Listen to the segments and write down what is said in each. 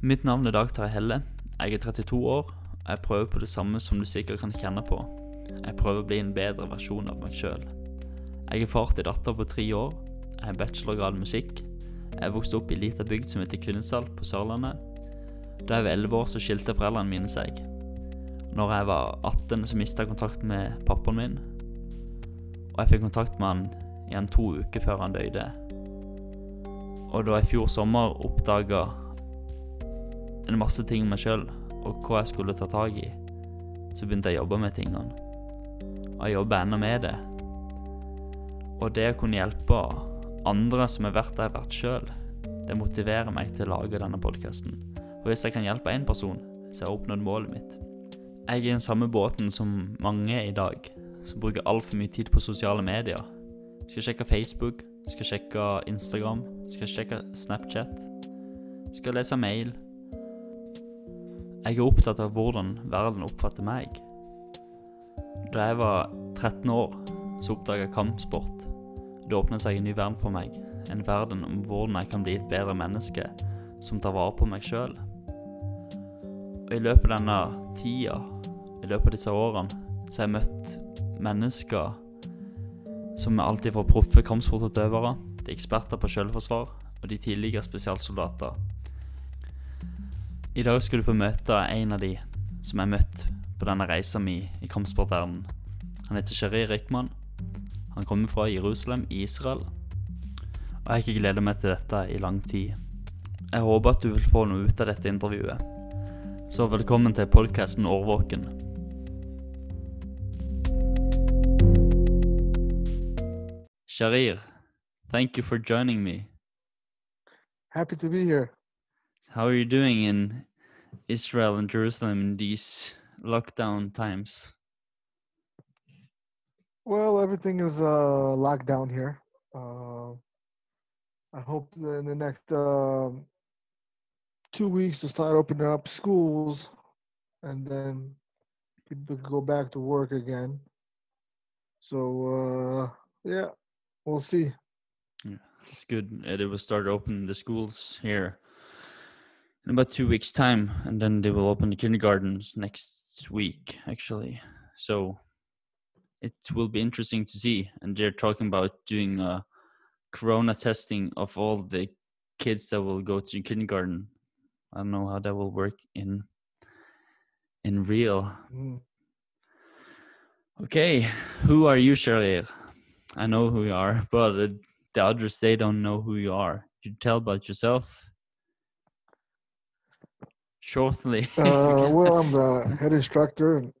Mitt navn er Dag Terje Helle. Jeg er 32 år, og jeg prøver på det samme som du sikkert kan kjenne på. Jeg prøver å bli en bedre versjon av meg sjøl. Jeg er far til datter på tre år. Jeg har bachelorgrad i musikk. Jeg vokste vokst opp i ei lita bygd som heter Kvinesdal på Sørlandet. Da jeg var 11 år, så skilte foreldrene mine seg. Når jeg var 18, så mista jeg kontakten med pappaen min. Og jeg fikk kontakt med han igjen to uker før han døde. Og da jeg i fjor sommer oppdaga en masse ting om meg sjøl, og hva jeg skulle ta tak i, så begynte jeg å jobbe med tingene. Og jeg jobber ennå med det. Og det å kunne hjelpe andre som har vært der jeg har vært sjøl, det motiverer meg til å lage denne podkasten. Og hvis jeg kan hjelpe én person, så har jeg oppnådd målet mitt. Jeg er i den samme båten som mange i dag, som bruker altfor mye tid på sosiale medier. Skal sjekke Facebook, skal sjekke Instagram, skal sjekke Snapchat, skal lese mail. Jeg er opptatt av hvordan verden oppfatter meg. Da jeg var 13 år, så oppdaga jeg kampsport. Det åpna seg en ny verden for meg. En verden om hvordan jeg kan bli et bedre menneske som tar vare på meg sjøl. Og i løpet av denne tida, i løpet av disse årene, så har jeg møtt mennesker som er alltid fra proffe kampsportutøvere, eksperter på selvforsvar og de tidligere spesialsoldater. I dag skal du få møte en av de som jeg møtte på denne reisa mi i kampsportverdenen. Han heter Sheri Rikman. Han kommer fra Jerusalem i Israel. Og jeg har ikke gleda meg til dette i lang tid. Jeg håper at du vil få noe ut av dette intervjuet. Så velkommen til podkasten Årvåken. Sharir, thank you for joining me. Happy to be here. How are you doing in Israel and Jerusalem in these lockdown times? Well, everything is uh, locked down here. Uh, I hope that in the next um two weeks to start opening up schools, and then people can go back to work again. So uh, yeah, we'll see. Yeah, it's good. Uh, They will start opening the schools here in about two weeks' time, and then they will open the kindergartens next week, actually. So it will be interesting to see. And they're talking about doing uh, corona testing of all the kids that will go to kindergarten. I don't know how that will work in in real. Mm. Okay, who are you, Sharir? I know who you are, but uh, the others they don't know who you are. You tell about yourself shortly. Uh, well, I'm the head instructor and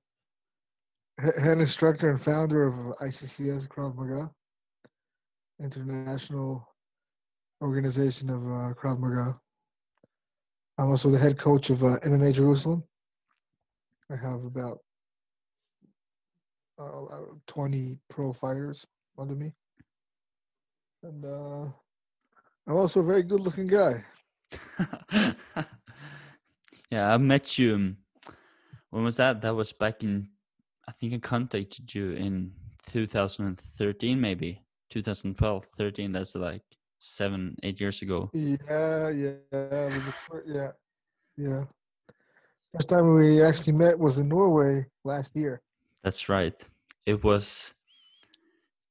head instructor and founder of ICCS Krav Maga, international organization of uh, Krav Maga. I'm also the head coach of uh, MMA Jerusalem. I have about uh, uh, 20 pro fighters under me, and uh, I'm also a very good-looking guy. yeah, I met you. um, When was that? That was back in. I think I contacted you in 2013, maybe 2012, 13. That's like seven, eight years ago. Yeah, yeah, it was the fir- yeah, yeah. First time we actually met was in Norway last year. That's right. It was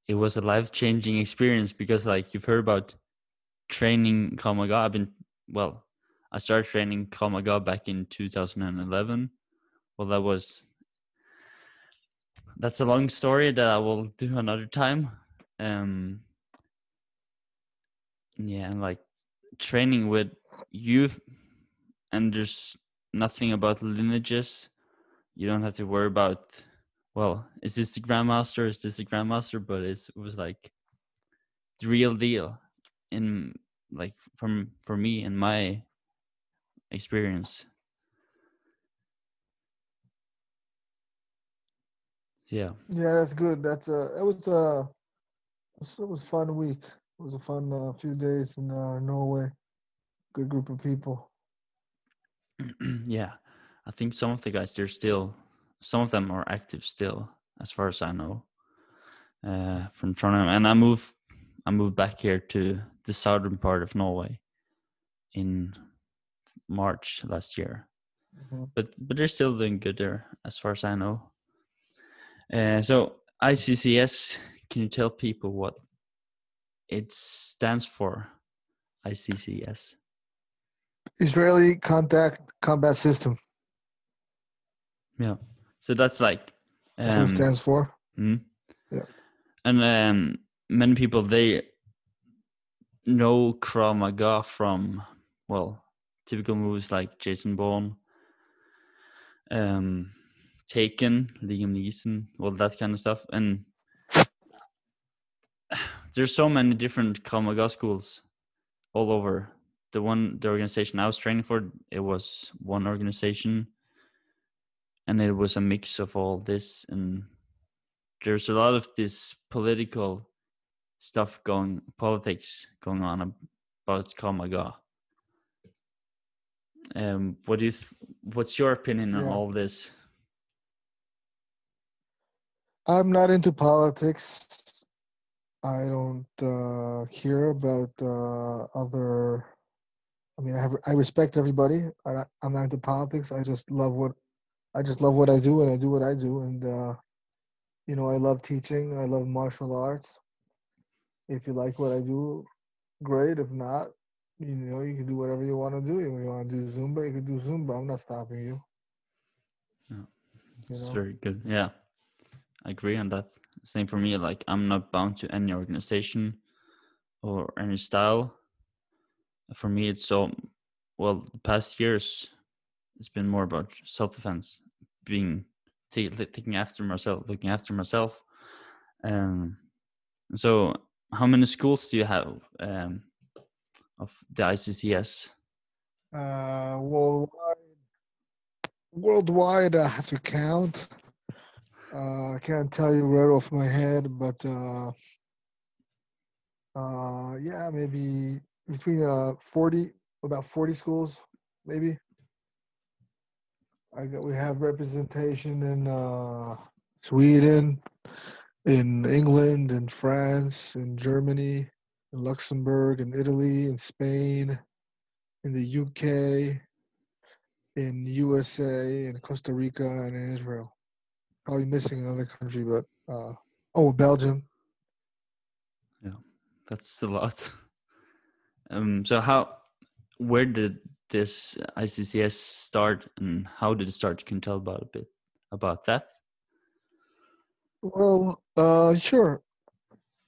it was a life changing experience because like you've heard about training Krav Maga. I've been well, I started training Krav Maga back in 2011. Well, that was that's a long story that I will do another time. Um, yeah, and like training with youth, and there's nothing about lineages. You don't have to worry about well, is this the grandmaster? Is this the grandmaster? But it was like the real deal in like from for me and my experience. Yeah, Yeah, that's good. That's uh, it was uh, it was a fun week. It was a fun uh, few days in uh, Norway. Good group of people. yeah. I think some of the guys they're still some of them are active still, as far as I know. Uh, from Trondheim, and I moved I moved back here to the southern part of Norway in March last year. Mhm. But but they're still doing good there, as far as I know. Uh, so ICCS, can you tell people what it stands for? ICCS. Israeli Contact Combat System. Yeah. So that's like That's what um, it stands for. Mm. Yeah. And um, many people they know Krav Maga from well, typical movies like Jason Bourne, um, Taken, Liam Neeson, all that kind of stuff. And there's so many different Krav Maga schools all over. The one, the organization I was training for, it was one organization, and it was a mix of all this. And there's a lot of this political stuff going, politics going on about Krav Maga. Um, what do you? Th- what's your opinion on Yeah. all this? I'm not into politics. I don't uh, hear about uh, other. I mean, I have I respect everybody. I, I'm not into politics. I just love what I just love what I do, and I do what I do. And uh, you know, I love teaching. I love martial arts. If you like what I do, great. If not, you know, you can do whatever you want to do. If you want to do Zumba, you can do Zumba. I'm not stopping you. It's know? very good. Yeah, I agree on that. Same for me. Like I'm not bound to any organization or any style. For me, it's so well. The past years, it's been more about self-defense, being li- taking after myself, looking after myself. Um, so how many schools do you have um, of the ICCS? Uh, worldwide, worldwide, I have to count. Uh, I can't tell you right off my head, but uh, uh, yeah, maybe between uh 40, about 40 schools, maybe. I got, we have representation in uh, Sweden, in England, in France, in Germany, in Luxembourg, in Italy, in Spain, in the UK, in USA, in Costa Rica, and in Israel. Probably missing another country, but uh, oh, Belgium. Yeah, that's a lot. Um, so how, where did this ICCS start, and how did it start? Can you tell about a bit about that? Well, uh, sure.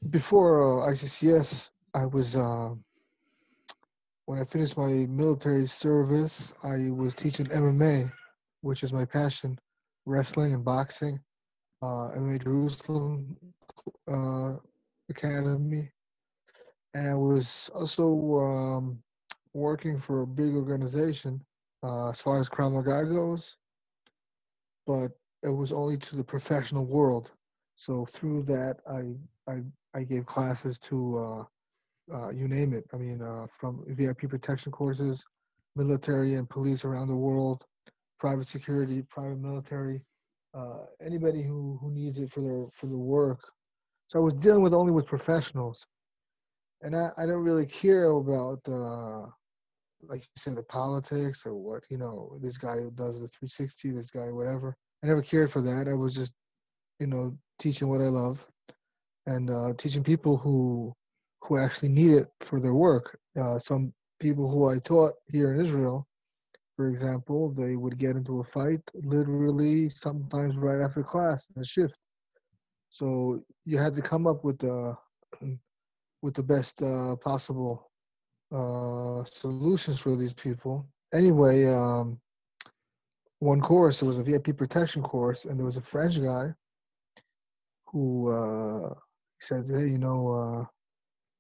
Before uh, ICCS, I was uh, when I finished my military service, I was teaching MMA, which is my passion, wrestling and boxing. Uh, MMA Jerusalem uh, Academy, and I was also um, working for a big organization uh, as far as Krav Maga goes, but it was only to the professional world. So through that, I I, I gave classes to uh, uh, you name it. I mean, uh, from VIP protection courses, military and police around the world, private security, private military, uh, anybody who, who needs it for their for the work. So I was dealing with only with professionals, and I, I don't really care about like you said the politics or what you know this guy who does the 360, this guy whatever. I never cared for that. I was just you know teaching what I love and uh, teaching people who who actually need it for their work. Uh, some people who I taught here in Israel, for example, they would get into a fight literally sometimes right after class in a shift. So you had to come up with the with the best uh, possible uh, solutions for these people. Anyway, um, one course it was a VIP protection course, and there was a French guy who uh, said, "Hey, you know, uh,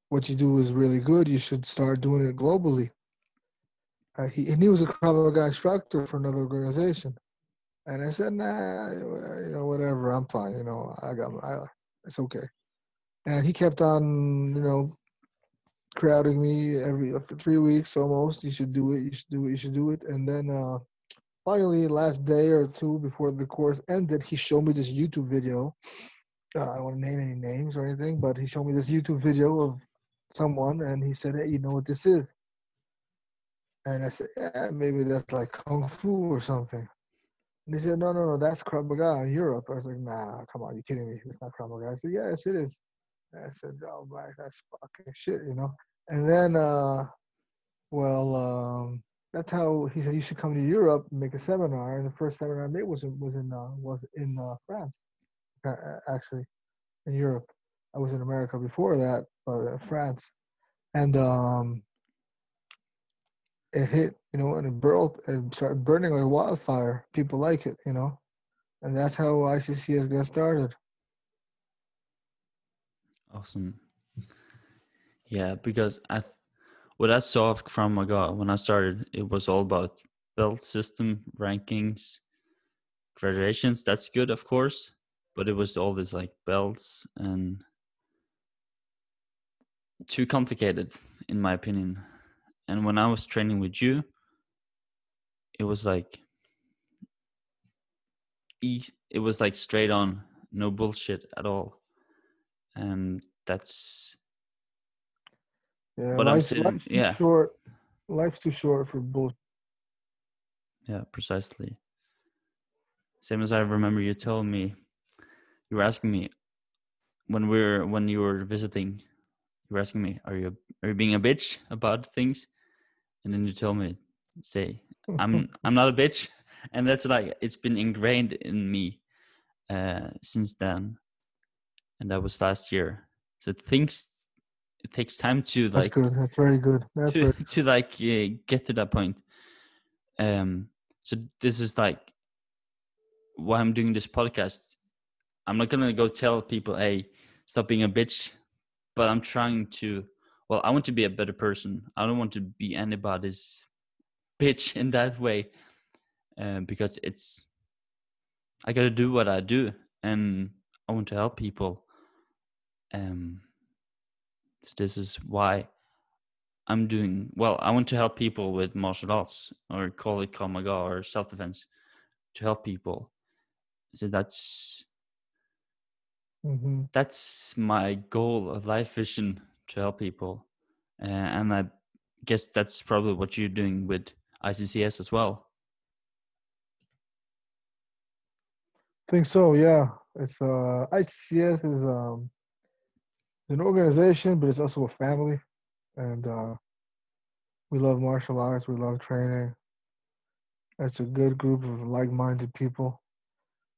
what you do is really good. You should start doing it globally." Uh, he and he was a Krav Maga instructor for another organization, and I said, "Nah, you know, whatever. I'm fine. You know, I got, my, I, it's okay." And he kept on, you know, crowding me every after three weeks almost. You should do it. You should do it. You should do it. And then uh, finally, last day or two before the course ended, he showed me this YouTube video. Uh, I don't want to name any names or anything, but he showed me this YouTube video of someone, and he said, "Hey, you know what this is?" And I said, yeah, maybe that's like kung fu or something. And they said, no, no, no, that's Krav Maga in Europe. I was like, nah, come on, you kidding me? It's not Krav Maga. I said, yes, it is. And I said, oh my, that's fucking shit, you know. And then, uh, well, um, that's how he said you should come to Europe and make a seminar. And the first seminar I made was in was in uh, was in uh, France, actually, in Europe. I was in America before that, but uh, France, and um, it hit, you know, and it burned and started burning like wildfire. People like it, you know, and that's how ICCS got started. Awesome. Yeah, because I, th- what I saw of Krav Maga when I started, it was all about belt system rankings, graduations. That's good, of course, but it was all this like belts and too complicated, in my opinion. And when I was training with you, it was like it was like straight on, no bullshit at all. And that's yeah, what I'm saying. Life's Yeah, short. Life's too short for bullshit. yeah, precisely. Same as I remember you told me, you were asking me when we were when you were visiting, you were asking me, "Are you are you being a bitch about things?" And then you told me, "Say, I'm I'm not a bitch," and that's like it's been ingrained in me uh, since then, and that was last year. So things it takes time to That's like good. That's very good. That's to, very to like uh, get to that point. Um, so this is like why I'm doing this podcast. I'm not gonna go tell people, "Hey, stop being a bitch," but I'm trying to. Well, I want to be a better person. I don't want to be anybody's bitch in that way, uh, because it's. I gotta do what I do, and I want to help people. Um. So this is why I'm doing well. I want to help people with martial arts, or call it Krav Maga or self defense, to help people. So that's hmm that's my goal of life vision to help people, uh, and I guess that's probably what you're doing with ICCS as well. I think so. Yeah, it's uh ICCS is um an organization, but it's also a family, and uh, we love martial arts. We love training. It's a good group of like-minded people,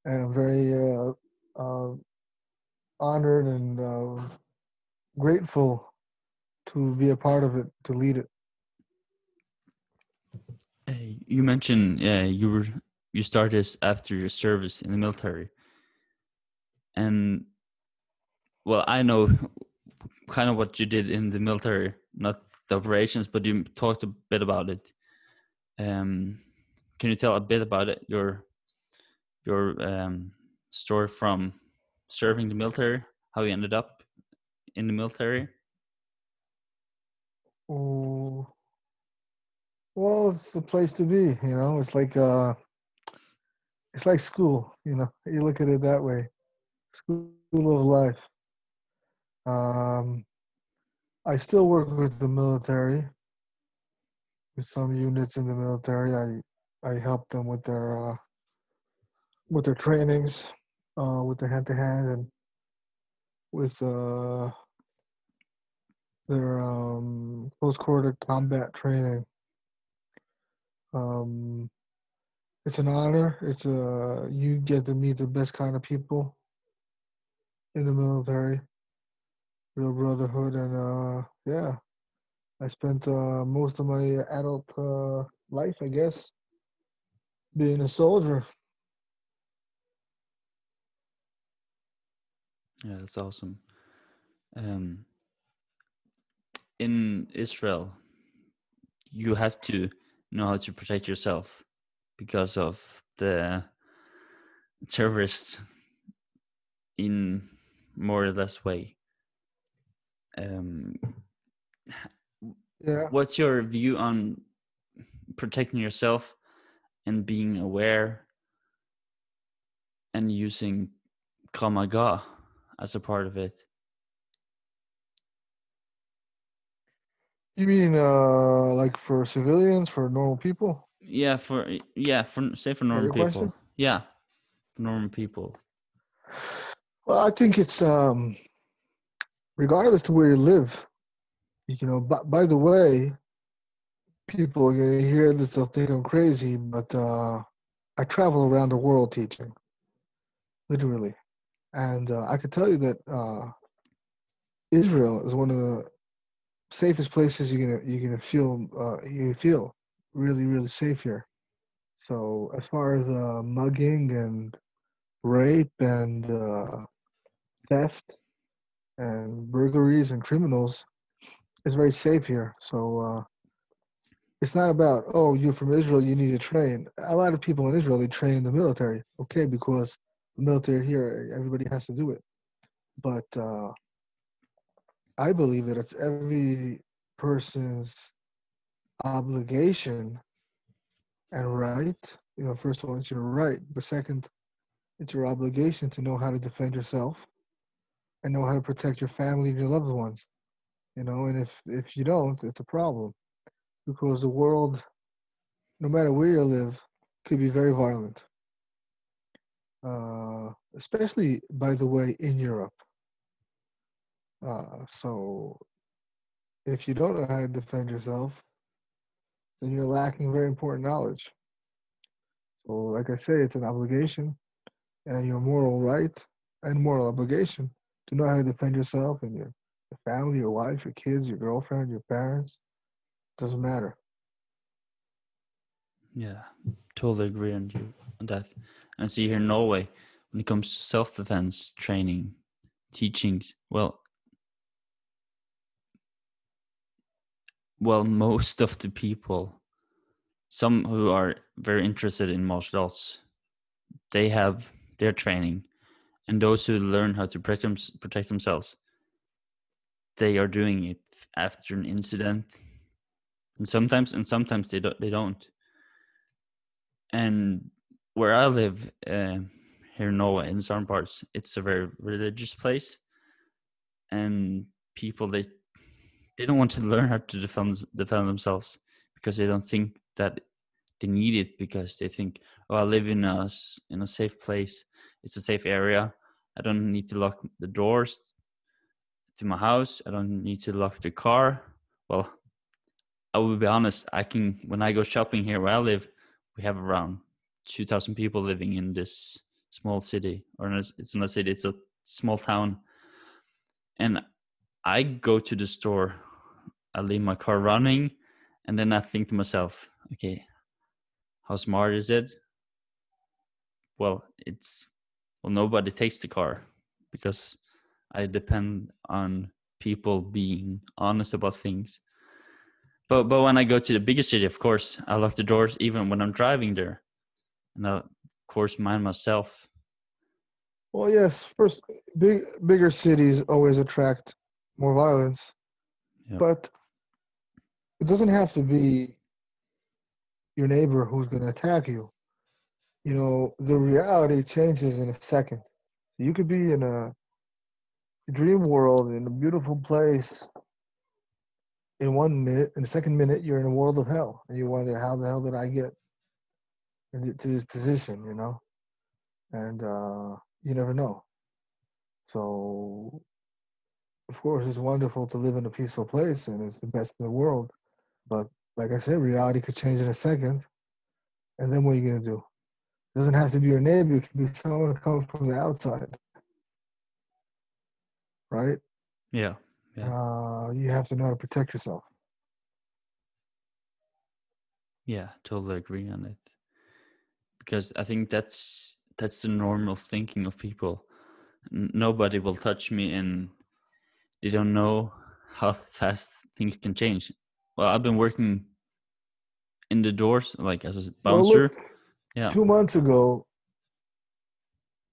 and I'm very uh, uh, honored and uh, grateful to be a part of it, to lead it. Uh, you mentioned uh, you were you started after your service in the military, and well, I know kind of what you did in the military, not the operations, but you talked a bit about it. Um, can you tell a bit about it? Your your um, story from serving the military, how you ended up in the military. Oh, well, it's the place to be. You know, it's like uh, it's like school. You know, you look at it that way. School of life. Um, I still work with the military. With some units in the military, I I help them with their uh, with their trainings, uh, with the hand to hand and with uh, their um, close quarter combat training. Um, it's an honor. It's a you get to meet the best kind of people in the military, real brotherhood, and uh, yeah, I spent uh, most of my adult uh, life, I guess, being a soldier. Yeah, that's awesome. Um, in Israel, you have to know how to protect yourself because of the terrorists in more or less way. Um, Yeah. what's your view on protecting yourself and being aware and using Krav Maga as a part of it? You mean uh like for civilians, for normal people? Yeah, for yeah, for say for normal people. question? Yeah, for normal people. Well, I think it's um regardless to where you live. You know, by, by the way, people are gonna hear this, they'll think I'm crazy, but uh I travel around the world teaching. Literally. And uh, I could tell you that uh Israel is one of the safest places you're gonna you're gonna feel uh, you feel really really safe here. So as far as uh, mugging and rape and uh, theft and burglaries and criminals, it's very safe here. So uh, it's not about oh you're from Israel you need to train. A lot of people in Israel they train in the military, okay, because military here everybody has to do it. But uh, I believe that it's every person's obligation and right. You know, first of all, it's your right, but second, it's your obligation to know how to defend yourself and know how to protect your family and your loved ones. You know, and if if you don't, it's a problem because the world, no matter where you live, could be very violent. Uh, especially, by the way, in Europe. Uh, so if you don't know how to defend yourself, then you're lacking very important knowledge. So, like I say, it's an obligation and your moral right and moral obligation to know how to defend yourself and your, your family, your wife, your kids, your girlfriend, your parents. Doesn't matter. Yeah, totally agree on you that. And see here in Norway, when it comes to self defense training, teachings, well, well, most of the people, some who are very interested in martial arts, they have their training, and those who learn how to protect, protect themselves, they are doing it after an incident, and sometimes, and sometimes they don't. They don't. And where I live uh, here in Norway, in some parts, it's a very religious place, and people they they don't want to learn how to defend defend themselves because they don't think that they need it because they think, oh, I live in a in a safe place. It's a safe area. I don't need to lock the doors to my house. I don't need to lock the car. Well, I will be honest. I can when I go shopping here where I live, we have around two thousand people living in this small city, or it's not a city. It's a small town, and I go to the store, I leave my car running, and then I think to myself, okay, how smart is it? Well, it's well nobody takes the car because I depend on people being honest about things. But but when I go to the bigger city, of course, I lock the doors even when I'm driving there, and uh, of course mine myself. Well, yes. First, big bigger cities always attract more violence. Yeah. But it doesn't have to be your neighbor who's going to attack you. You know, the reality changes in a second. You could be in a dream world, in a beautiful place. In one minute, in the second minute, you're in a world of hell, and you wonder how the hell did I get into this position? You know, and uh, you never know. So of course, it's wonderful to live in a peaceful place and it's the best in the world. But like I said, reality could change in a second. And then what are you going to do? It doesn't have to be your neighbor, it could be someone coming from the outside. Right? Yeah. Yeah. Uh, you have to know how to protect yourself. Yeah, totally agree on it. Because I think that's that's the normal thinking of people. N- nobody will touch me and they don't know how fast things can change. Well, I've been working in the doors like as a bouncer. Well, look, yeah. Two months ago,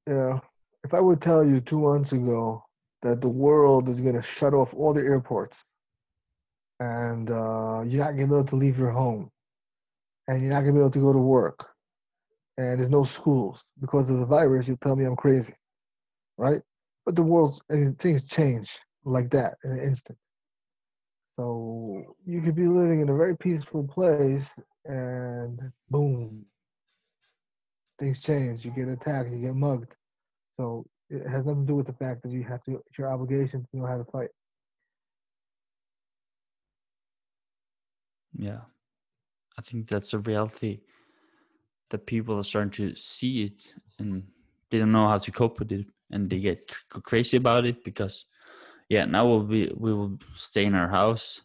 yeah, if I would tell you two months ago that the world is going to shut off all the airports and uh, you're not going to be able to leave your home and you're not going to be able to go to work and there's no schools because of the virus, you tell me I'm crazy, right? But the world and things change like that in an instant. So you could be living in a very peaceful place and boom, things change. You get attacked, you get mugged. So it has nothing to do with the fact that you have to, it's your obligation to know how to fight. Yeah. I think that's a reality that people are starting to see it and they don't know how to cope with it and they get crazy about it because yeah now we'll be we will stay in our house.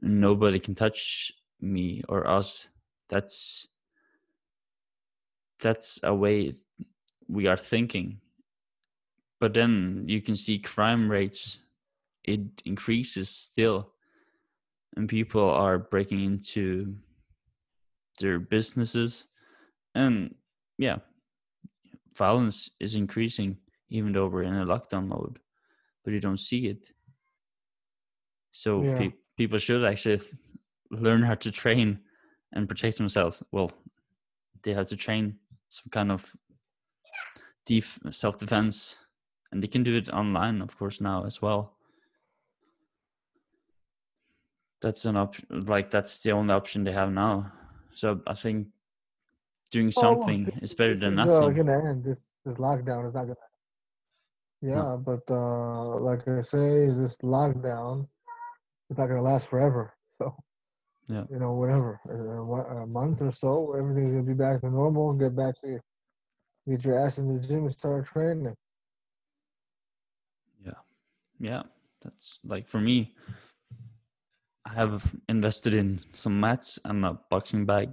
Nobody can touch me or us. That's that's a way we are thinking. But then you can see crime rates it increases still and people are breaking into their businesses and yeah violence is increasing even though we're in a lockdown mode but you don't see it. So Yeah. pe- people should actually learn how to train and protect themselves. Well they have to train some kind of def- self-defense and they can do it online of course now as well. That's an option like that's the only option they have now. So i think doing Oh, something this- is better this than is, nothing Uh, gonna end. This this lockdown is not gonna. Yeah, but uh, like I say, this lockdown is not gonna last forever. So. Yeah. You know, whatever, uh, a month or so, everything's gonna be back to normal. Get back to get your ass in the gym and start training. Yeah. Yeah. That's like for me, I have invested in some mats and a boxing bag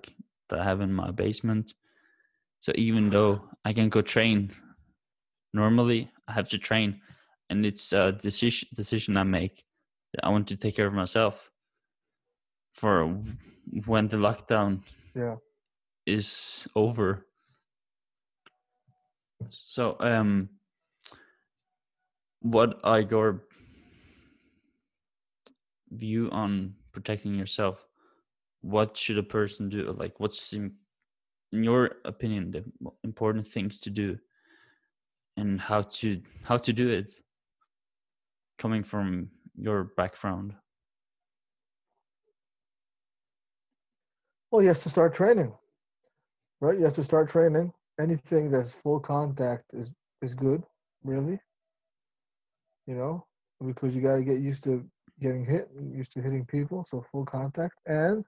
that I have in my basement. So even though I can go train normally, I have to train and it's a decision decision I make that I want to take care of myself for when the lockdown Yeah. is over. So um what are your view on protecting yourself? What should a person do? Like what's in, in your opinion the important things to do and how to how to do it coming from your background? Well, you have to start training, right? You have to start training. Anything that's full contact is is good, really. You know, because you got to get used to getting hit, used to hitting people. So full contact, and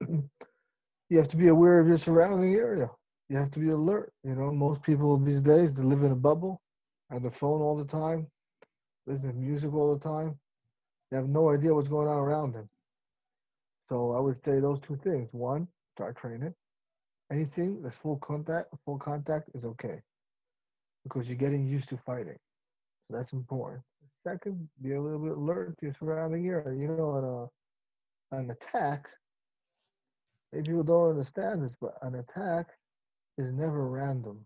you have to be aware of your surrounding area. You have to be alert. You know, most people these days they live in a bubble, on the phone all the time, listen to music all the time. They have no idea what's going on around them. So I would say those two things. One, start training. Anything that's full contact, full contact is okay. Because you're getting used to fighting. So that's important. Second, be a little bit alert to your surrounding area. You know, an, an attack, maybe people don't understand this, but an attack is never random.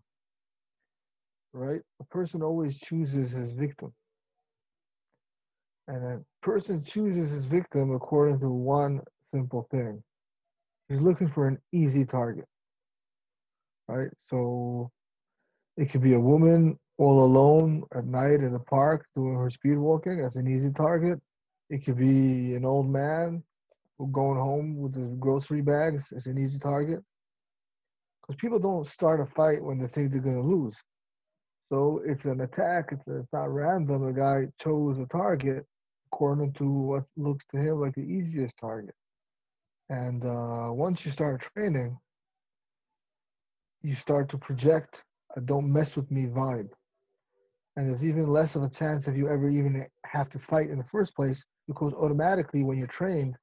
Right? A person always chooses his victim. And a person chooses his victim according to one simple thing. He's looking for an easy target. Right? So it could be a woman all alone at night in the park doing her speed walking. That's an easy target. It could be an old man going home with the grocery bags. is an easy target. Because people don't start a fight when they think they're going to lose. So if an attack, it's, it's not random. A guy chose a target according to what looks to him like the easiest target. And uh, once you start training, you start to project a don't mess with me vibe. And there's even less of a chance of you ever even have to fight in the first place because automatically when you're trained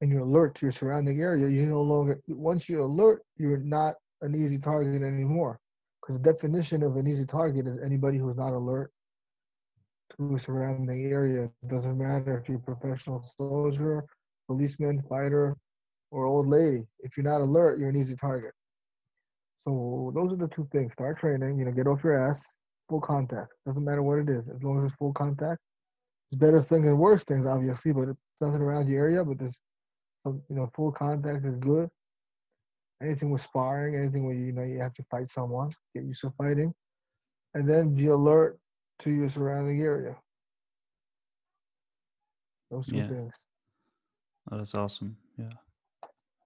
and you're alert to your surrounding area, you no longer, once you're alert, you're not an easy target anymore. Because the definition of an easy target is anybody who's not alert to a surrounding area. It doesn't matter if you're a professional soldier, policeman, fighter, or old lady. If you're not alert, you're an easy target. So those are the two things. Start training, you know, get off your ass, full contact. Doesn't matter what it is, as long as it's full contact. There's better things and worse things, obviously, but it's nothing around your area, but there's some, you know, full contact is good. Anything with sparring, anything where you know you have to fight someone, get used to fighting. And then be alert to your surrounding area. Those two Yeah. things. Oh, that's awesome. Yeah.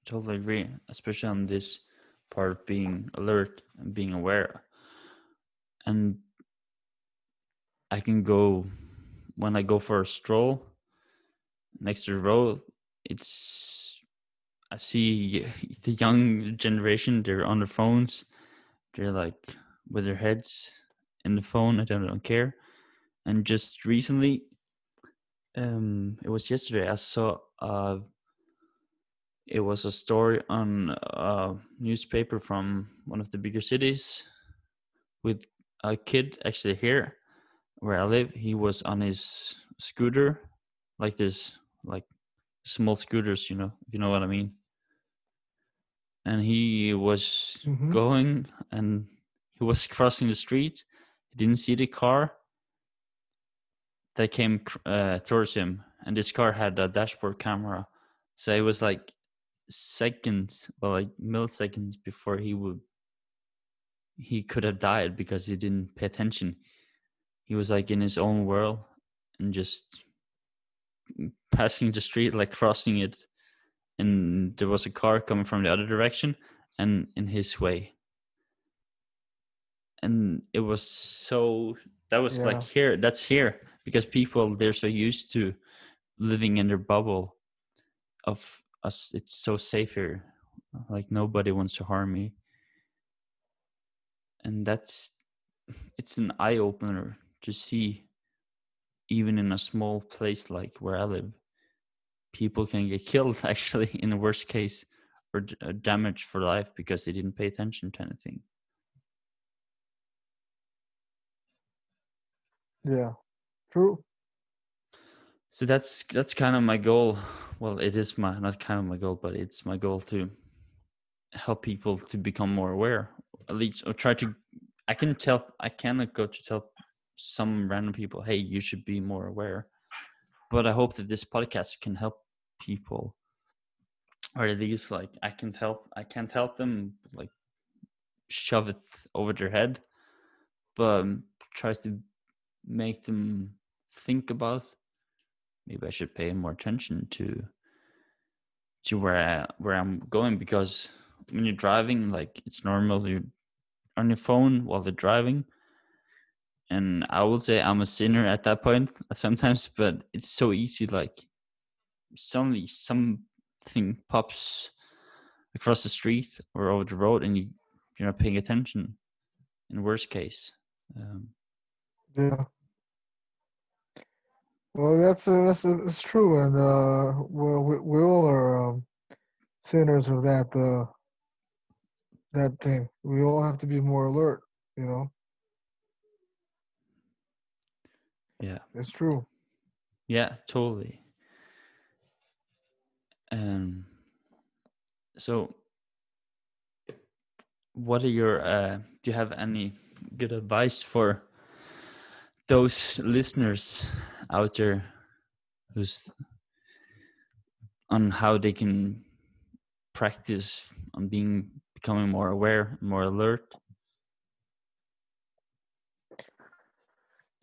Totally agree. Especially on this part of being alert and being aware. And I can go when I go for a stroll next to the road, it's I see the young generation, they're on their phones. They're like with their heads in the phone, I don't, don't care. And just recently, um, it was yesterday. I saw uh, it was a story on a newspaper from one of the bigger cities with a kid actually here where I live. He was on his scooter, like this, like small scooters, you know, if you know what I mean. And he was Mhm. going and he was crossing the street. He didn't see the car that came uh, towards him, and this car had a dashboard camera. So it was like seconds, well, like milliseconds before he would he could have died because he didn't pay attention. He was like in his own world and just passing the street, like crossing it, and there was a car coming from the other direction and in his way. And it was so that was like here, that's here because people they're so used to living in their bubble of us. It's so safe here, like nobody wants to harm me, and that's it's an eye opener to see even in a small place like where I live, people can get killed actually in the worst case or d- uh, damaged for life because they didn't pay attention to anything. Yeah. True. So that's that's kind of my goal. Well, it is my not kind of my goal, but it's my goal to help people to become more aware. At least or try to I can tell I cannot go to tell some random people, hey, you should be more aware. But I hope that this podcast can help people or at least like I can help I can't help them like shove it over their head, but um, try to make them think about maybe I should pay more attention to to where I, where I'm going because when you're driving, like it's normal you're on your phone while they're driving, and I will say I'm a sinner at that point sometimes, but it's so easy. Like suddenly something pops across the street or over the road, and you you're not paying attention. In worst case, um, Yeah. Well, that's uh, that's uh, it's true, and uh, we, we all are um, sinners of that uh, that thing. We all have to be more alert. You know, yeah. it's true. Yeah, totally. Um, so what are your uh do you have any good advice for those listeners out there who's on how they can practice on being becoming more aware, more alert?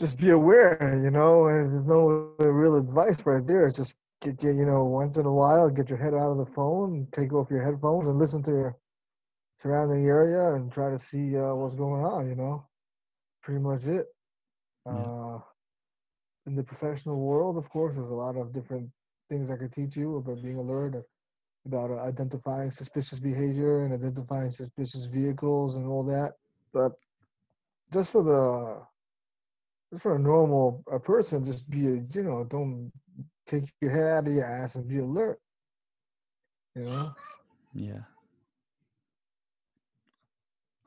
Just be aware. You know, and there's no real advice right there. It's just get you, you know, once in a while, get your head out of the phone, take off your headphones, and listen to your surrounding area, and try to see uh, what's going on. You know, pretty much it. Yeah. Uh, in the professional world, of course, there's a lot of different things I could teach you about being alert, about uh, identifying suspicious behavior and identifying suspicious vehicles and all that. But just for the for a normal uh person, just be a you know, don't take your head out of your ass and be alert. You know, Yeah.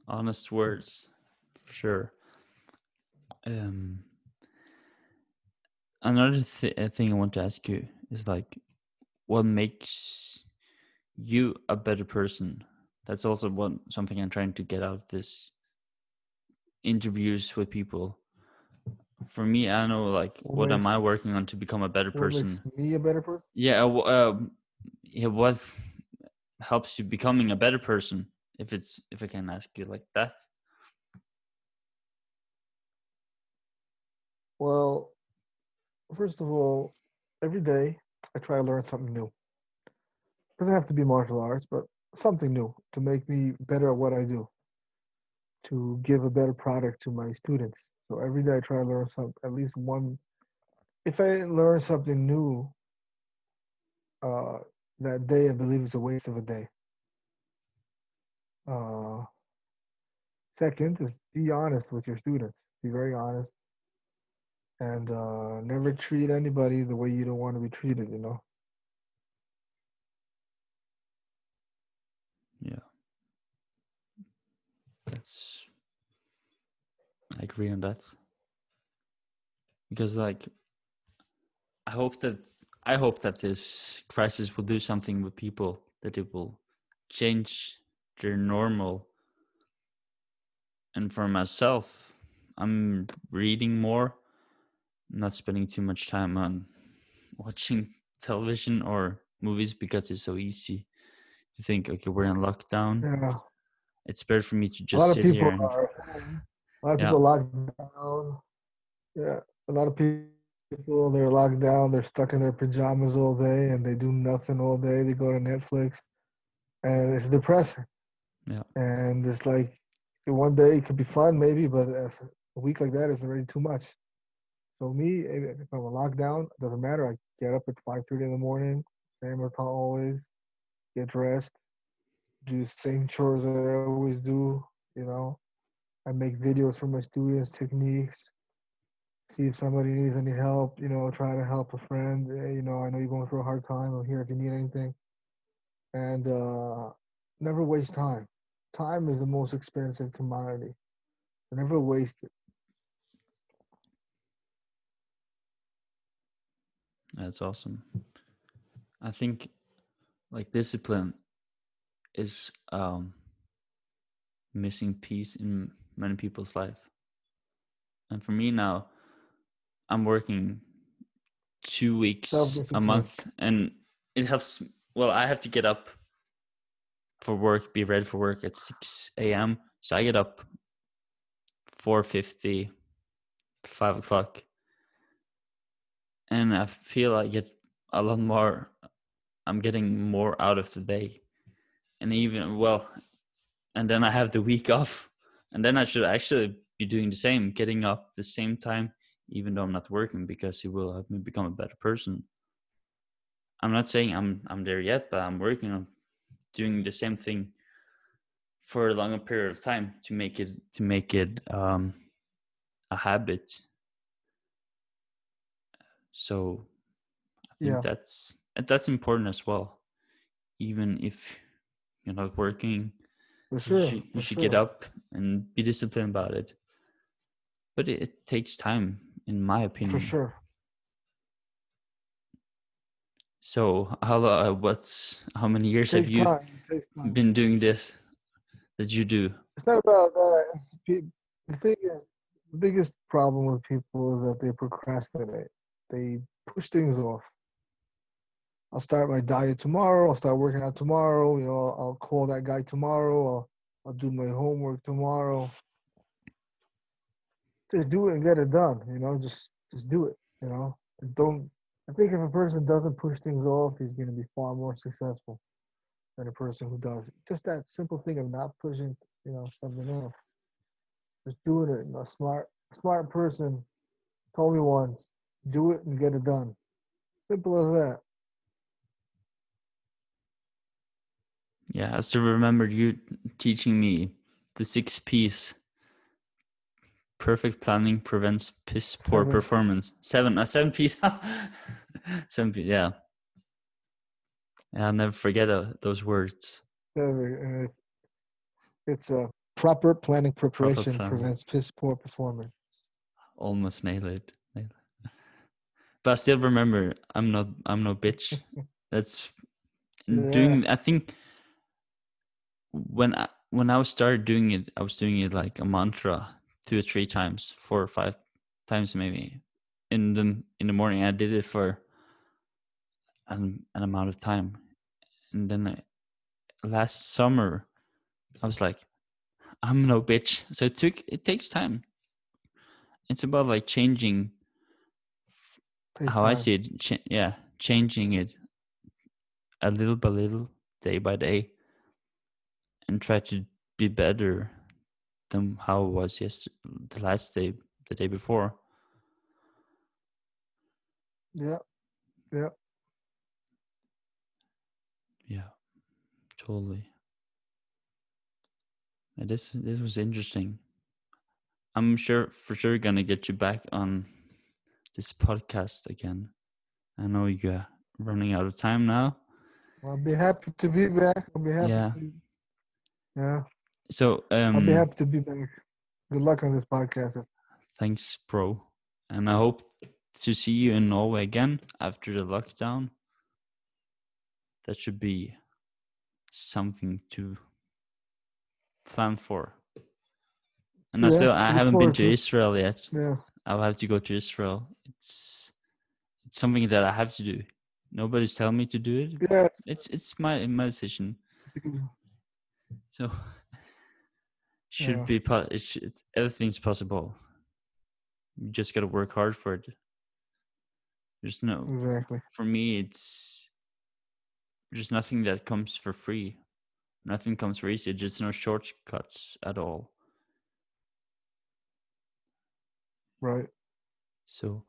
Honest words, for sure. Um, another th- thing I want to ask you is like, what makes you a better person? That's also what something I'm trying to get out of this interviews with people. For me, I know like What what am I working on to become a better what person. makes me a better person? Yeah, uh, um, yeah. What helps you becoming a better person? If it's if I can ask you like that. Well, first of all, every day I try to learn something new. doesn't have to be martial arts, but something new to make me better at what I do, to give a better product to my students. So every day I try to learn some, at least one. If I learn something new, uh, that day I believe it's a waste of a day. Uh, second is be honest with your students. Be very honest, and uh, never treat anybody the way you don't want to be treated. You know. Yeah. That's I agree on that. Because like I hope that I hope that this crisis will do something with people that it will change their normal and for myself I'm reading more not spending too much time on watching television or movies because it's so easy to think, okay, we're in lockdown. Yeah. It's better for me to just sit here and are. A lot of Yeah. people locked down. Yeah, a lot of people they're locked down. They're stuck in their pajamas all day and they do nothing all day. They go to Netflix, and it's depressing. Yeah. And it's like one day it could be fun maybe, but a week like that is already too much. So me, if I'm on lockdown, it doesn't matter. I get up at five thirty in the morning, same as always. Get dressed, do the same chores that I always do. You know, I make videos for my students, techniques. See if somebody needs any help. You know, try to help a friend. eh, You know, I know you're going through a hard time. I'm here if you need anything. And uh, never waste time. Time is the most expensive commodity. Never waste it. That's awesome. I think like discipline is um missing piece in many people's life. And for me now, I'm working two weeks a month and it helps well, I have to get up for work, be ready for work at six AM. So I get up four fifty, five o'clock and I feel I get a lot more. I'm getting more out of the day, and even well, and then I have the week off, and then I should actually be doing the same, getting up the same time, even though I'm not working, because it will help me become a better person. I'm not saying I'm I'm there yet, but I'm working on doing the same thing for a longer period of time to make it to make it um, a habit so I think Yeah. that's that's important as well. Even if you're not working, For sure. you should, you should get up and be disciplined about it. But it, it takes time, in my opinion. For sure. So how uh, what's how many years have you time. it takes time. been doing this? That you do? It's not about that. The thing is, the biggest problem with people is that they procrastinate. They push things off. I'll start my diet tomorrow. I'll start working out tomorrow. You know, I'll call that guy tomorrow. I'll I'll do my homework tomorrow. Just do it and get it done. You know, just just do it. You know, And don't. I think if a person doesn't push things off, he's going to be far more successful than a person who does. Just that simple thing of not pushing, you know, something off. Just doing it. A smart, smart person told me once, do it and get it done. Simple as that. Yeah, I still remember you teaching me the six P's. Perfect planning prevents piss poor Seven. performance. Seven, uh, seven P's. seven P's, yeah. Yeah, I'll never forget uh, those words. Very- It's a proper planning preparation planning. prevents piss poor performance. Almost nailed it. Nailed it. But I still remember I'm not I'm no bitch. That's Yeah. doing I think when I when I was started doing it, I was doing it like a mantra two or three times, four or five times maybe in the in the morning. I did it for an an amount of time, and then I, last summer I was like, I'm no bitch. So it took it takes time. It's about like changing Takes how I see it. Ch- yeah, changing it a little by little, day by day, and try to be better than how it was yesterday, the last day, the day before. Yeah. Yeah. Yeah, totally. Yeah, this this was interesting. I'm sure for sure gonna get you back on this podcast again. I know you're running out of time now. I'll be happy to be back. I'll be happy. Yeah. To, yeah. So I'll um be happy to be back. Good luck on this podcast. thanks, bro. And I hope to see you in Norway again after the lockdown. That should be something to plan for. And I Yeah, still to I haven't been to to. Israel yet. Yeah. I'll have to go to Israel. It's it's something that I have to do. Nobody's telling me to do it. Yeah. It's it's my my decision. So should Yeah. be po- it should, everything's possible. You just gotta work hard for it. There's no Exactly. for me it's there's nothing that comes for free. Nothing comes for easy. There's no shortcuts at all. Right. So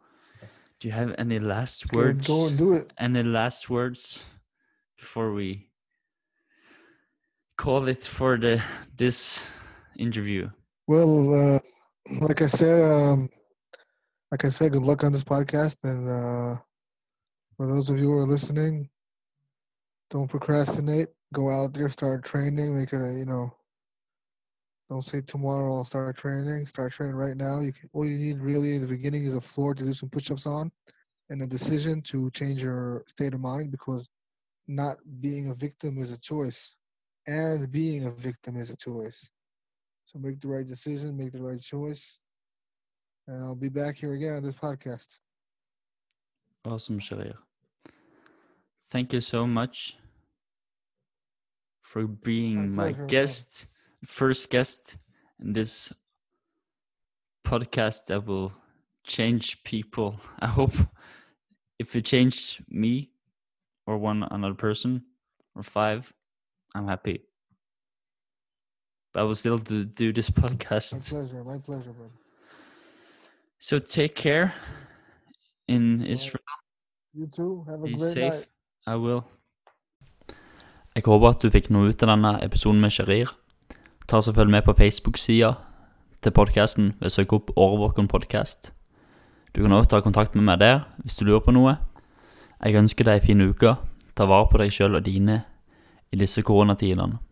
do you have any last Go, words? go and do it. Any last words before we call it for the this interview? Well, uh, like I said, um, like I said, good luck on this podcast. And uh, for those of you who are listening, don't procrastinate. Go out there, start training. Make it a, you know, don't say tomorrow I'll start training. Start training right now. You can, all you need really in the beginning is a floor to do some push-ups on, and a decision to change your state of mind because not being a victim is a choice, and being a victim is a choice. So make the right decision, make the right choice, and I'll be back here again on this podcast. Awesome, Sharir. Thank you so much for being my, man. guest, first guest in this podcast that will change people. I hope if it changed me or one another person or five, I'm happy. But I will still do, do this My podcast. pleasure, my pleasure, brother. So take care in Israel. You too. Have a Be great safe. night. I will. Jeg håper at du fikk noe ut av denne episoden med Sharir. Ta så følg med på Facebook-sida til podkasten ved å søke opp Årvåken podkast. Du kan også ta kontakt med meg der hvis du lurer på noe. Jeg ønsker deg en fin uke. Ta vare på deg sjøl og dine i disse koronatidene.